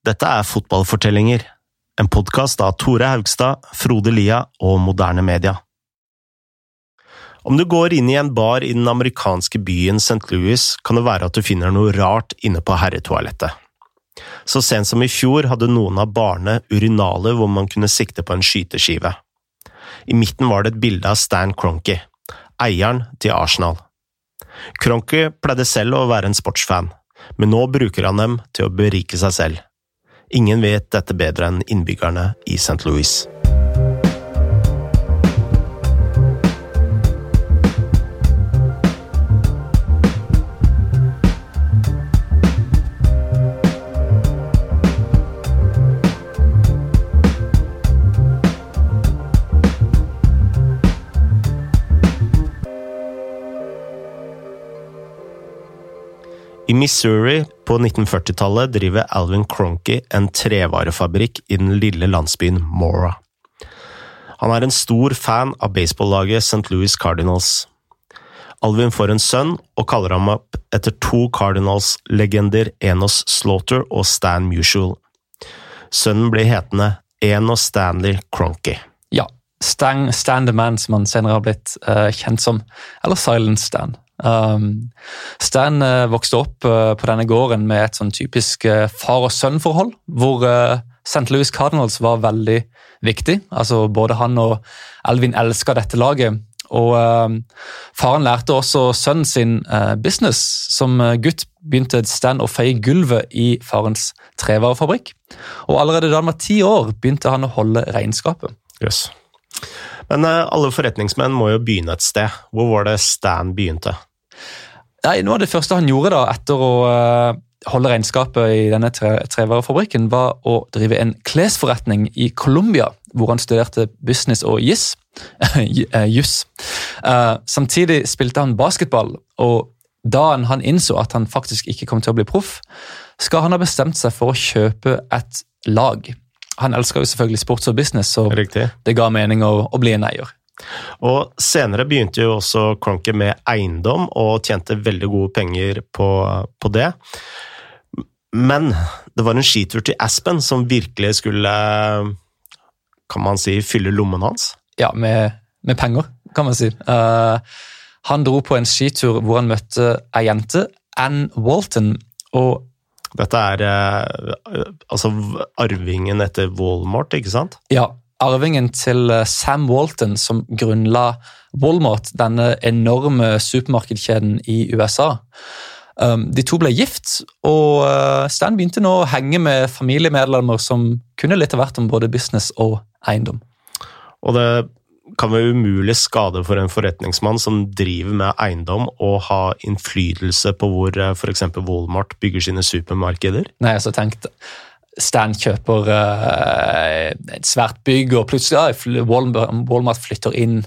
Dette er Fotballfortellinger, en podkast av Tore Haugstad, Frode Lia og Moderne Media. Om du går inn i en bar i den amerikanske byen St. Louis, kan det være at du finner noe rart inne på herretoalettet. Så sent som i fjor hadde noen av barene urinaler hvor man kunne sikte på en skyteskive. I midten var det et bilde av Stan Cronky, eieren til Arsenal. Cronky pleide selv å være en sportsfan, men nå bruker han dem til å berike seg selv. Ingen vet dette bedre enn innbyggerne i St. Louis. Missouri på 1940-tallet driver Alvin Cronky en trevarefabrikk i den lille landsbyen Mora. Han er en stor fan av baseballaget St. Louis Cardinals. Alvin får en sønn og kaller ham opp etter to Cardinals-legender Enos Slaughter og Stan Musial. Sønnen blir hetende Enos Stanley Cronky. Ja, Stan, Stan the Man, som han senere har blitt uh, kjent som, eller Silent Stan. Um, Stan uh, vokste opp uh, på denne gården med et sånn typisk uh, far og sønn-forhold, hvor St. Louis Cardinals var veldig viktig. Altså, både han og Elvin elska dette laget. Og Faren lærte også sønnen sin business. Som gutt begynte Stan å feie gulvet i farens trevarefabrikk. Og Allerede da han var ti år, begynte han å holde regnskapet. Yes. Men alle forretningsmenn må jo begynne et sted. Hvor var det Stan begynte? Nei, Noe av det første han gjorde da, etter å uh, holde regnskapet i denne tre trevarefabrikken, var å drive en klesforretning i Colombia, hvor han studerte business og juss. Juss. Uh, samtidig spilte han basketball, og da han innså at han faktisk ikke kom til å bli proff, skal han ha bestemt seg for å kjøpe et lag. Han elsker jo selvfølgelig sports og business, så Riktig. det ga mening å, å bli en eier. Og Senere begynte jo også Cronky med eiendom, og tjente veldig gode penger på, på, det. Men det var en skitur til Aspen som virkelig skulle, kan man si, fylle lommen hans? Ja, med, med penger, kan man si. Uh, han dro på en skitur hvor han møtte ei jente, Ann Walton. og dette er uh, altså arvingen etter Walmart, ikke sant? Ja, arvingen til eh, Sam Walton, som grunnla Walmart, denne enorme supermarkedkjeden i USA. Um, de to ble gift, og uh, Stan begynte nå å henge med familiemedlemmer som kunne litt av hvert om både business og eiendom. Og det kan være umulig skade for en forretningsmann som driver med eiendom, og ha innflytelse på hvor uh, f.eks. Walmart bygger sine supermarkeder? Nei, altså tenk Stan kjøper uh, et svært bygg, og plutselig ja, Walmart flytter inn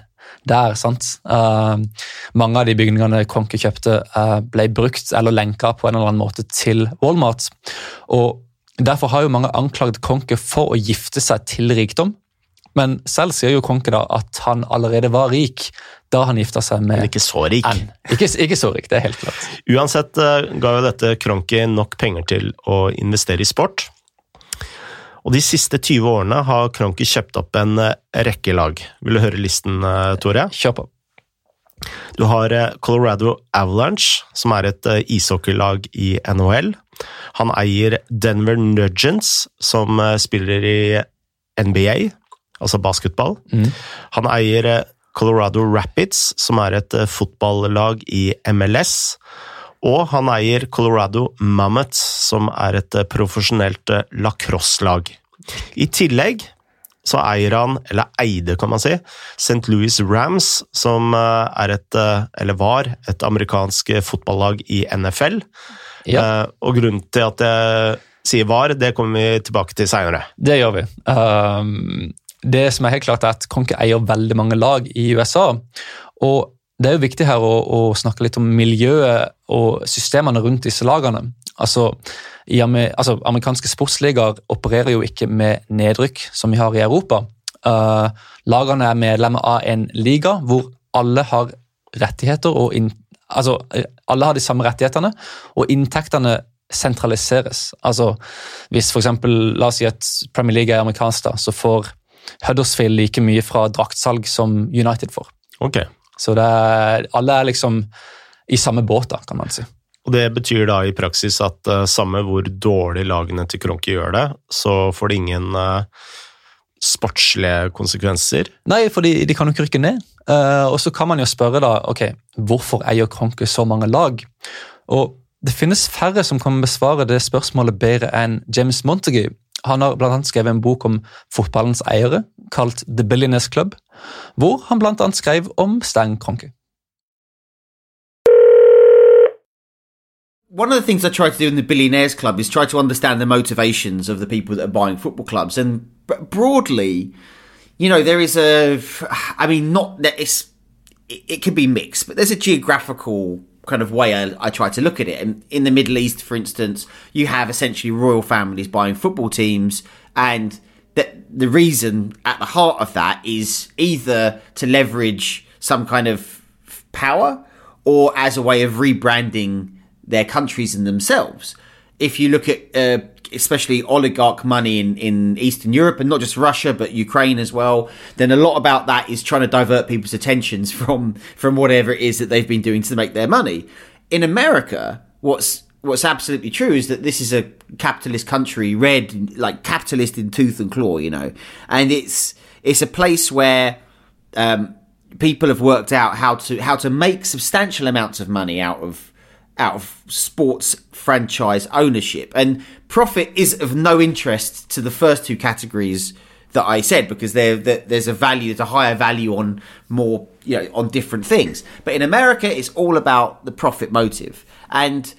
der. sant? Uh, mange av de bygningene Konke kjøpte, uh, ble brukt eller lenka på en eller annen måte til Walmart. og Derfor har jo mange anklaget Konke for å gifte seg til rikdom. Men selv sier jo Konke da at han allerede var rik da han gifta seg med Men ikke så rik. Ikke, ikke, så rik, det er helt klart. Uansett ga jo dette Kronki nok penger til å investere i sport. Og de siste 20 årene har Kronke kjøpt opp en eh, rekke lag. Vil du høre listen, eh, Tore? Kjør på. Du har eh, Colorado Avalanche, som er et ishockeylag i NHL. Han eier Denver Nugents, som spiller i NBA, altså basketball. Mm. Han eier Colorado Rapids, som er et fotballag i MLS. Og han eier Colorado Mammoth, som er et eh, profesjonelt eh, lacrosse-lag. I tillegg så eier han, eller eide kan man si, St. Louis Rams, som eh, er et, eller var, et amerikansk fotballag i NFL. Ja. Og grunnen til at jeg sier var, det kommer vi tilbake til seinere. Det gjør vi. Um, det som er helt klart er at Konke eier veldig mange lag i USA. Og det er jo viktig her å, å, snakke litt om miljøet og systemene rundt disse lagene. Altså, altså, Amerikanske sportsligaer opererer jo ikke med nedrykk, som vi har i Europa. Uh, lagene er medlemmer av en liga hvor alle har rettigheter og in, altså, alle har de samme rettighetene, og inntektene sentraliseres. Altså, Hvis for eksempel, la oss si at Premier League er amerikansk, da, så får Huddersfield like mye fra draktsalg som United får. Ok. Så er, alle er liksom i samme båt, da, kan man si. Og Det betyr da i praksis at uh, samme hvor dårlig lagene til Kronke gjør det, så får det ingen uh, sportslige konsekvenser? Nei, for de, de kan jo ikke rykke ned. Uh, og så kan man jo spørre da, ok, hvorfor eier Kronke så mange lag? Og det finnes færre som kan besvare det spørsmålet bedre enn James Montague. Han har blant annet skrevet en bok om fotballens eiere, kalt The Billionaires Club, hvor han blant annet skrev om Stein Kronke. One of the things I try to do in the Billionaires Club is try to understand the motivations of the people that are buying football clubs. And broadly, you know, there is a, I mean, not that it's, it, it can be mixed, but there's a geographical kind of way I, I, try to look at it. And in the Middle East, for instance, you have essentially royal families buying football teams, and that the reason at the heart of that is either to leverage some kind of power or as a way of rebranding their countries and themselves. If you look at uh, especially oligarch money in, in Eastern Europe and not just Russia but Ukraine as well, then a lot about that is trying to divert people's attentions from from whatever it is that they've been doing to make their money. In America, what's what's absolutely true is that this is a capitalist country, red like capitalist in tooth and claw, you know, and it's it's a place where um, people have worked out how to how to make substantial amounts of money out of out of sports franchise ownership. And profit is of no interest to the first two categories that I said because there's a value, there's a higher value on more, you know, on different things. But in America, it's all about the profit motive. And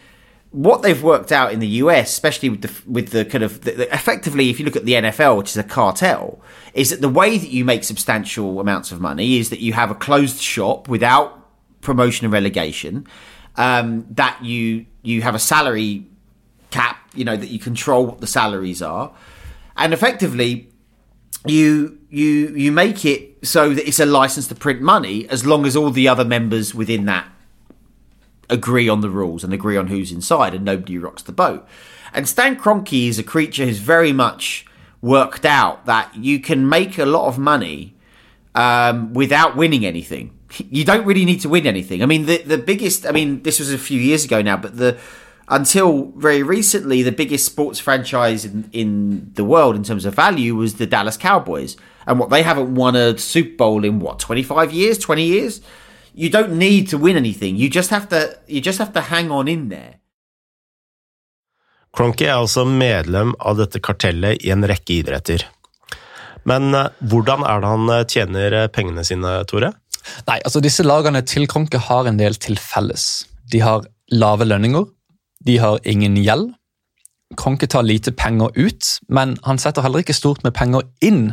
what they've worked out in the US, especially with the with the kind of the, the, effectively, if you look at the NFL, which is a cartel, is that the way that you make substantial amounts of money is that you have a closed shop without promotion and relegation um, that you you have a salary cap, you know, that you control what the salaries are, and effectively you you you make it so that it's a license to print money as long as all the other members within that agree on the rules and agree on who's inside and nobody rocks the boat. And Stan Kroenke is a creature who's very much worked out that you can make a lot of money um, without winning anything you don't really need to win anything. I mean, the the biggest. I mean, this was a few years ago now, but the until very recently, the biggest sports franchise in, in the world in terms of value was the Dallas Cowboys, and what they haven't won a Super Bowl in what twenty five years, twenty years. You don't need to win anything. You just have to. You just have to hang on in there. Cronky er altså medlem av dette kartellet i en rekke idretter. Men eh, hvordan er det han eh, tjener eh, pengene sine, Tore? Nei, altså Disse lagene til Kronke har en del til felles. De har lave lønninger, de har ingen gjeld. Kronke tar lite penger ut, men han setter heller ikke stort med penger inn.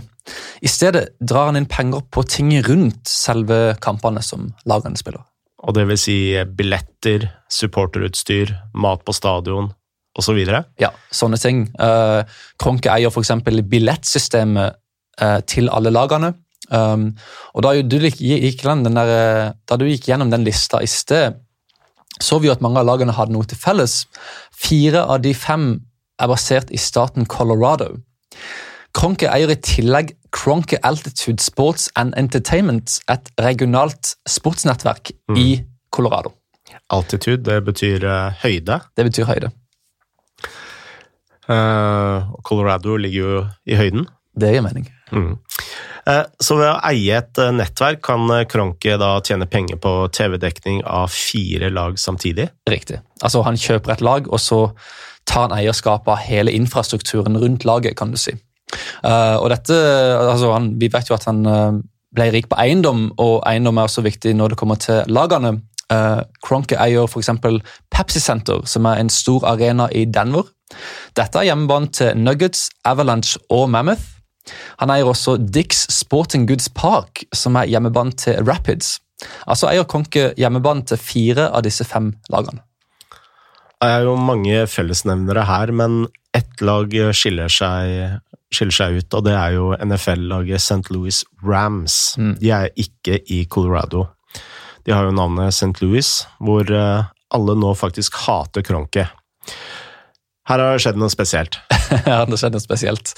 I stedet drar han inn penger på ting rundt selve kampene som lagene spiller. Og det vil si billetter, supporterutstyr, mat på stadion osv.? Så ja, sånne ting. Uh, Kronke eier f.eks. billettsystemet uh, til alle lagene. Um, og da du, gikk, der, da du gikk gjennom den lista i sted, så vi jo at mange av lagene hadde noe til felles. Fire av de fem er basert i staten Colorado. Kronke eier i tillegg Kronke Altitude Sports and Entertainment, et regionalt sportsnettverk mm. i Colorado. Altitude, det betyr uh, høyde? Det betyr høyde. Uh, Colorado ligger jo i høyden. Det gir mening. Mm. Eh, så ved å eie et eh, nettverk kan Kronke eh, da tjene penger på TV-dekning av fire lag samtidig? Riktig. Altså Han kjøper et lag, og så tar han eierskap av hele infrastrukturen rundt laget, kan du si. Og dette, altså han, Vi vet jo at han ble rik på eiendom, og eiendom er også viktig når det kommer til lagene. Kronke eier f.eks. Pepsi Center, som er en stor arena i Denver. Dette er hjemmebanen til Nuggets, Avalanche og Mammoth. Han eier også Dix Sporting Goods Park, som er hjemmebane til Rapids. Altså eier Konke hjemmebane til fire av disse fem lagene. Det er jo mange fellesnevnere her, men ett lag skiller seg, skiller seg ut, og det er jo NFL-laget St. Louis Rams. Mm. De er ikke i Colorado. De har jo navnet St. Louis, hvor eh, alle nå faktisk hater Kronke. Her har det skjedd noe spesielt. Her har det skjedd noe spesielt.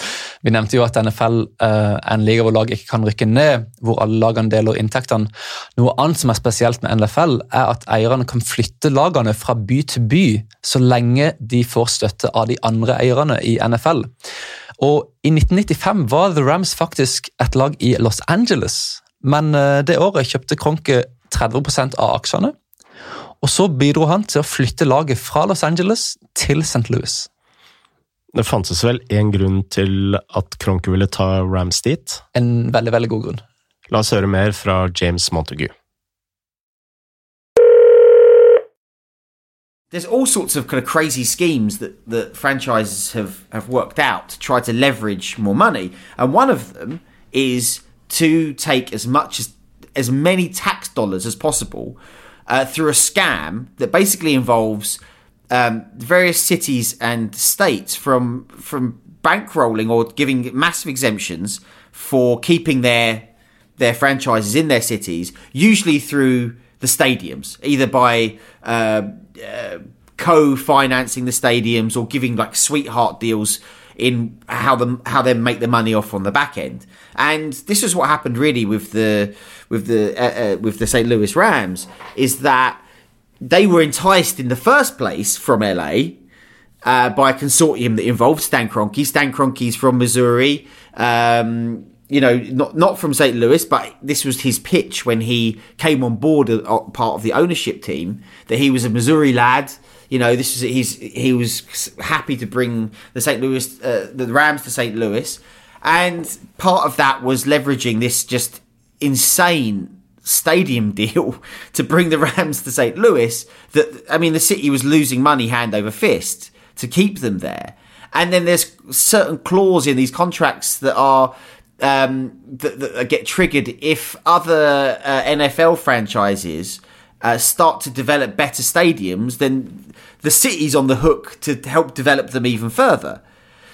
Vi nevnte jo at NFL uh, er en liga hvor lag ikke kan rykke ned, hvor alle lagene deler inntektene. Noe annet som er spesielt med NFL, er at eierne kan flytte lagene fra by til by så lenge de får støtte av de andre eierne i NFL. Og I 1995 var The Rams faktisk et lag i Los Angeles, men uh, det året kjøpte Kronke 30% av aksjene. Og Så bidro han til å flytte laget fra Los Angeles til St. Louis. Det fantes vel én grunn til at Kronke ville ta Rams dit? En veldig, veldig god grunn. La oss høre mer fra James Montague. There's all sorts of kind of crazy schemes that, that franchises have, have worked out to try to leverage more money. And one of them is to take as much as as many tax dollars as possible uh, through a scam that basically involves um, various cities and states from from bankrolling or giving massive exemptions for keeping their their franchises in their cities, usually through the stadiums, either by uh, uh, co-financing the stadiums or giving like sweetheart deals in how them how they make the money off on the back end. And this is what happened really with the with the uh, uh, with the St. Louis Rams is that they were enticed in the first place from LA uh, by a consortium that involved Stan Kroenke. Stan Kroenke's from Missouri. Um, you know, not not from St. Louis, but this was his pitch when he came on board, a, a part of the ownership team, that he was a Missouri lad you know, this is he's he was happy to bring the St. Louis uh, the Rams to St. Louis, and part of that was leveraging this just insane stadium deal to bring the Rams to St. Louis. That I mean, the city was losing money hand over fist to keep them there, and then there's certain clause in these contracts that are. Um, that, that get triggered if other uh, NFL franchises uh, start to develop better stadiums, then the city's on the hook to help develop them even further.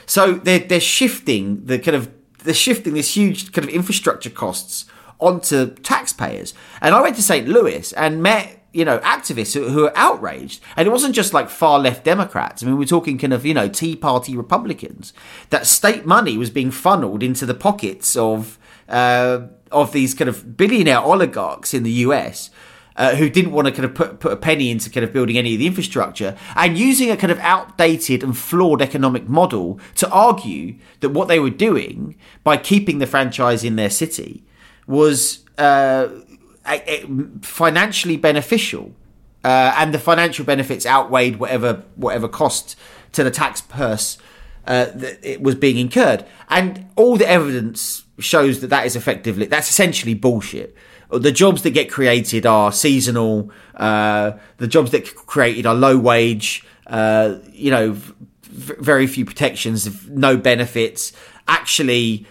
So they're they're shifting the kind of they're shifting this huge kind of infrastructure costs onto taxpayers. And I went to St. Louis and met you know activists who, who outraged, and it wasn't just like far left Democrats. I mean, we're talking kind of you know Tea Party Republicans. That state money was being funneled into the pockets of. Uh, of these kind of billionaire oligarchs in the US uh, who didn't want to kind of put, put a penny into kind of building any of the infrastructure and using a kind of outdated and flawed economic model to argue that what they were doing by keeping the franchise in their city was uh, financially beneficial. Uh, and the financial benefits outweighed whatever whatever cost to the tax purse uh, that it was being incurred. And all the evidence shows that that is effectively that's essentially bullshit the jobs that get created are seasonal. Uh, the jobs that created are low wage. Uh, you know, v- very few protections, no benefits. Actually,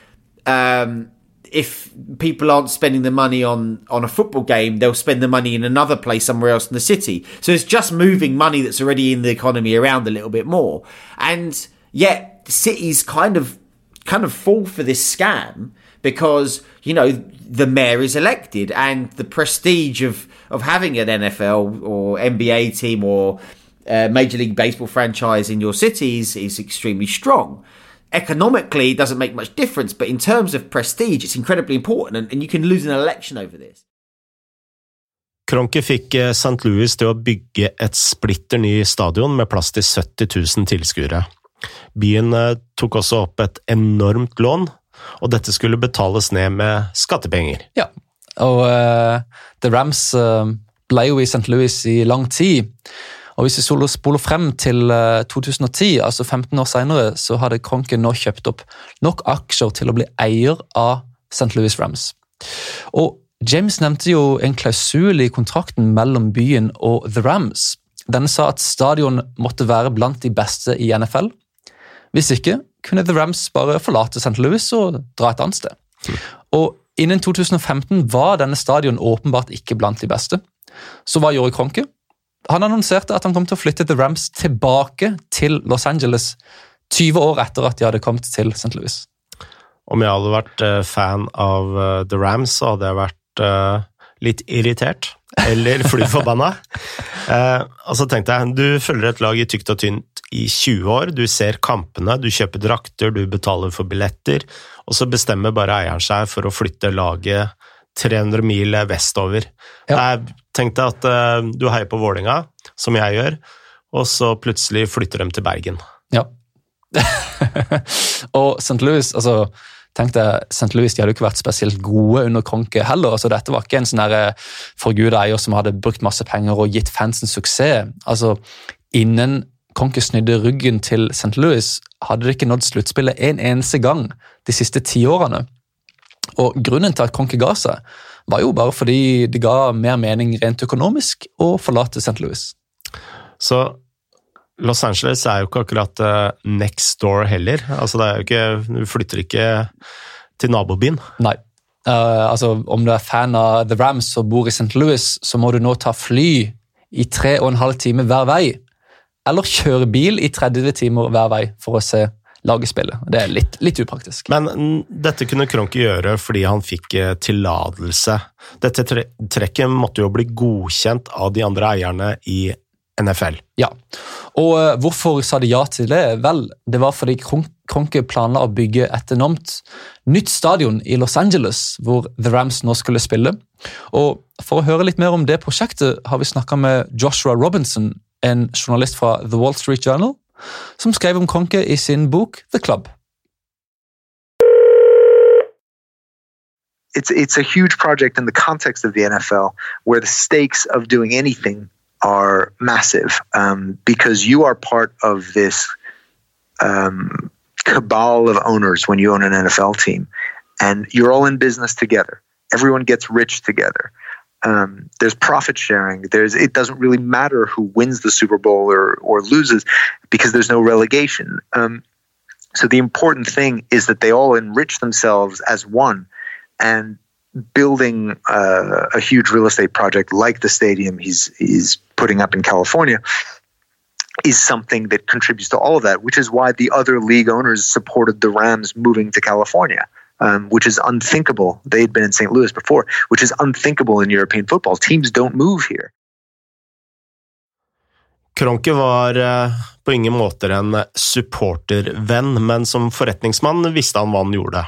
um, if people aren't spending the money on on a football game, they'll spend the money in another place somewhere else in the city. So it's just moving money that's already in the economy around a little bit more. And yet, cities kind of kind of fall for this scam because you know the mayor is elected and the prestige of of having an NFL or NBA team or uh, Major League Baseball franchise in your cities is extremely strong. Economically, it doesn't make much difference, but in terms of prestige, it's incredibly important, and, and you can lose an election over this. Kronke fikk eh, St. Louis til å bygge et splitter ny stadion med plass til 70 000 tilskuere. Byen eh, tok også opp et enormt lån og dette skulle betales ned med skattepenger. Ja, og uh, The Rams uh, ble jo i St. Louis i lang tid. Og Hvis vi spoler frem til uh, 2010, altså 15 år senere, så hadde Kronke nå kjøpt opp nok aksjer til å bli eier av St. Louis Rams. Og James nevnte jo en klausul i kontrakten mellom byen og The Rams. Den sa at stadion måtte være blant de beste i NFL. Hvis ikke kunne The Rams bare forlate St. Louis og dra et annet sted. Og Innen 2015 var denne stadion åpenbart ikke blant de beste. Så hva gjorde Kronke? Han annonserte at han kom til å flytte The Rams tilbake til Los Angeles 20 år etter at de hadde kommet til St. Louis. Om jeg hadde vært eh, fan av eh, The Rams, så hadde jeg vært uh, litt irritert. Eller fly forbanna. og så tenkte jeg, du følger et lag i tykt og tynt i 20 år. Du ser kampene, du kjøper drakter, du betaler for billetter, og så bestemmer bare eieren seg for å flytte laget 300 mil vestover. Ja. Jeg deg at uh, du heier på Vålinga, som jeg gjør, og så plutselig flytter de til Bergen. Ja. og St. Louis, altså Tenk deg, St. Louis de hadde jo ikke vært spesielt gode under Kronke heller. altså Dette var ikke en sånn forguda eier som hadde brukt masse penger og gitt fansen suksess. altså Innen Kronke snudde ryggen til St. Louis, hadde de ikke nådd sluttspillet en eneste gang de siste ti årene. Og Grunnen til at Kronke ga seg, var jo bare fordi det ga mer mening rent økonomisk å forlate St. Louis. Så Los Angeles er jo ikke akkurat uh, next door heller. Altså, det er jo ikke, du flytter ikke til nabobyen. Nei. Uh, altså, om du er fan av The Rams og bor i St. Louis, så må du nå ta fly i tre og en halv time hver vei. Eller kjøre bil i 30 timer hver vei for å se laget spillet. Det er litt, litt upraktisk. Men dette kunne Kronke gjøre fordi han fikk uh, tillatelse. Dette tre trekket måtte jo bli godkjent av de andre eierne i NFL. Ja, og uh, hvorfor sa de ja til det? Vel, det var fordi Kronke planla å bygge et enormt nytt stadion i Los Angeles, hvor The Rams nå skulle spille. Og For å høre litt mer om det prosjektet har vi snakka med Joshua Robinson, en journalist fra The Wall Street Journal, som skrev om Kronke i sin bok The Club. It's, it's a huge project in the context of the NFL where the stakes of doing anything are massive um, because you are part of this um, cabal of owners when you own an NFL team, and you're all in business together. Everyone gets rich together. Um, there's profit sharing. There's it doesn't really matter who wins the Super Bowl or or loses because there's no relegation. Um, so the important thing is that they all enrich themselves as one, and building uh, a huge real estate project like the stadium he's he's putting up in California is something that contributes to all of that, which is why the other league owners supported the Rams moving to California. Um, which is unthinkable. They had been in St. Louis before, which is unthinkable in European football. Teams don't move here. Kronke var uh, på ingen måter en supportervenn, men som forretningsmann visste han hva han gjorde.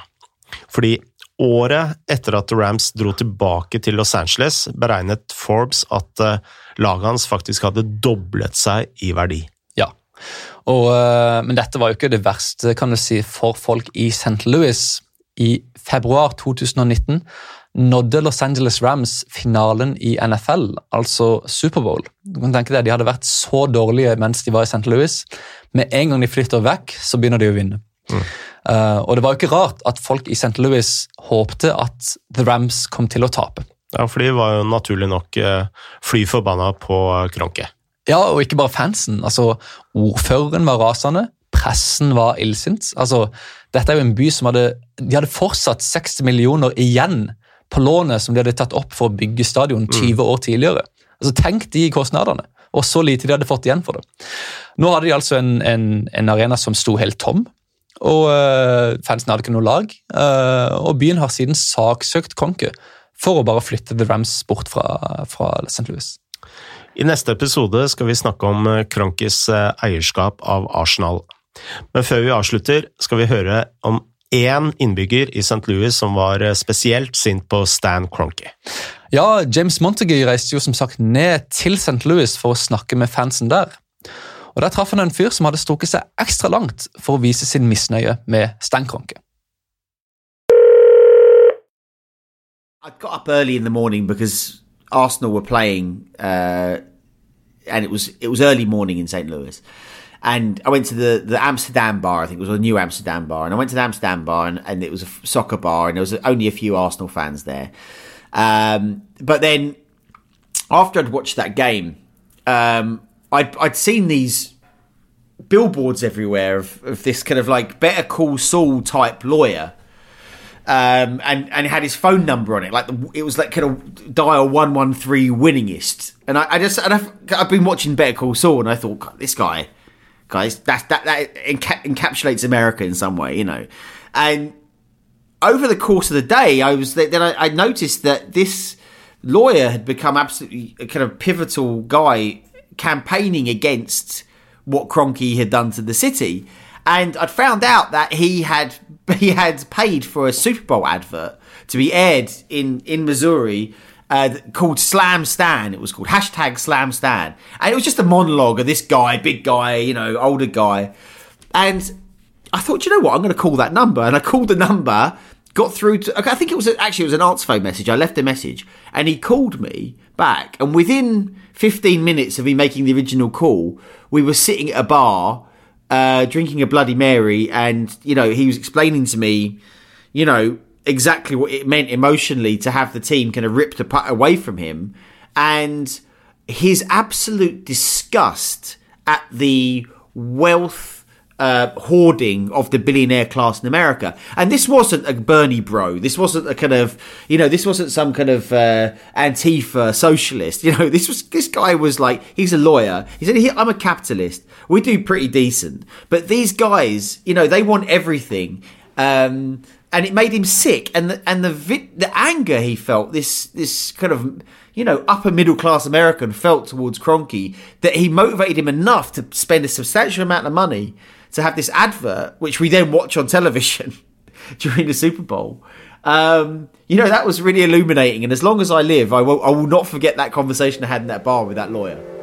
Fordi Året etter at Rams dro tilbake til Los Angeles, beregnet Forbes at uh, laget hans faktisk hadde doblet seg i verdi. Ja, og, uh, men dette var jo ikke det verste kan du si, for folk i St. Louis. I februar 2019 nådde Los Angeles Rams finalen i NFL, altså Superbowl. Du kan tenke deg, De hadde vært så dårlige mens de var i St. Louis. Med en gang de flytter vekk, så begynner de å vinne. Mm. Uh, og det var jo ikke rart at folk i St. Louis håpte at The Rams kom til å tape. Ja, for de var jo naturlig nok uh, fly forbanna på Kronke. Ja, og ikke bare fansen. altså Ordføreren var rasende, pressen var illsint. Altså, dette er jo en by som hadde De hadde fortsatt 60 millioner igjen på lånet som de hadde tatt opp for å bygge stadion 20 mm. år tidligere. Altså, Tenk de kostnadene, og så lite de hadde fått igjen for det. Nå hadde de altså en, en, en arena som sto helt tom. Og uh, Fansen hadde ikke noe lag, uh, og byen har siden saksøkt Konke for å bare flytte The Rams bort fra, fra St. Louis. I neste episode skal vi snakke om Kronkes eh, eierskap av Arsenal. Men før vi avslutter, skal vi høre om én innbygger i St. Louis som var spesielt sint på Stan Cronky. Ja, James Montague reiste jo som sagt ned til St. Louis for å snakke med fansen der. Og Der traff han en fyr som hadde strukket seg ekstra langt for å vise sin misnøye med Stan Cronky. I got up early in the morning because Arsenal were playing, uh, and it was it was early morning in St. Louis. And I went to the, the Amsterdam bar. I think it was a new Amsterdam bar. And I went to the Amsterdam bar, and, and it was a soccer bar, and there was only a few Arsenal fans there. Um, but then after I'd watched that game, um, I'd, I'd seen these billboards everywhere of, of this kind of like Better Call Saul type lawyer. Um, and and it had his phone number on it, like the, it was like kind of dial one one three winningest. And I, I just and I've, I've, been watching Better Call Saul, and I thought this guy, guys, that that that enca- encapsulates America in some way, you know. And over the course of the day, I was then I, I noticed that this lawyer had become absolutely a kind of pivotal guy campaigning against what Cronky had done to the city. And I'd found out that he had he had paid for a Super Bowl advert to be aired in in Missouri uh, called Slam Stan. It was called hashtag Slam Stan, and it was just a monologue of this guy, big guy, you know, older guy, and I thought, you know what, I'm going to call that number, and I called the number, got through to. I think it was actually it was an answer phone message. I left a message, and he called me back, and within 15 minutes of me making the original call, we were sitting at a bar. Uh, drinking a Bloody Mary, and you know he was explaining to me, you know, exactly what it meant emotionally to have the team kind of ripped apart away from him and his absolute disgust at the wealth uh, hoarding of the billionaire class in America. And this wasn't a Bernie bro. This wasn't a kind of, you know, this wasn't some kind of uh, Antifa socialist. You know, this was this guy was like, he's a lawyer. He said, I'm a capitalist. We do pretty decent. But these guys, you know, they want everything. Um, and it made him sick. And the, and the the anger he felt, this this kind of you know upper middle class American felt towards Kroenke, that he motivated him enough to spend a substantial amount of money to have this advert, which we then watch on television during the Super Bowl. Um, you know that was really illuminating, and as long as I live, I will I will not forget that conversation I had in that bar with that lawyer.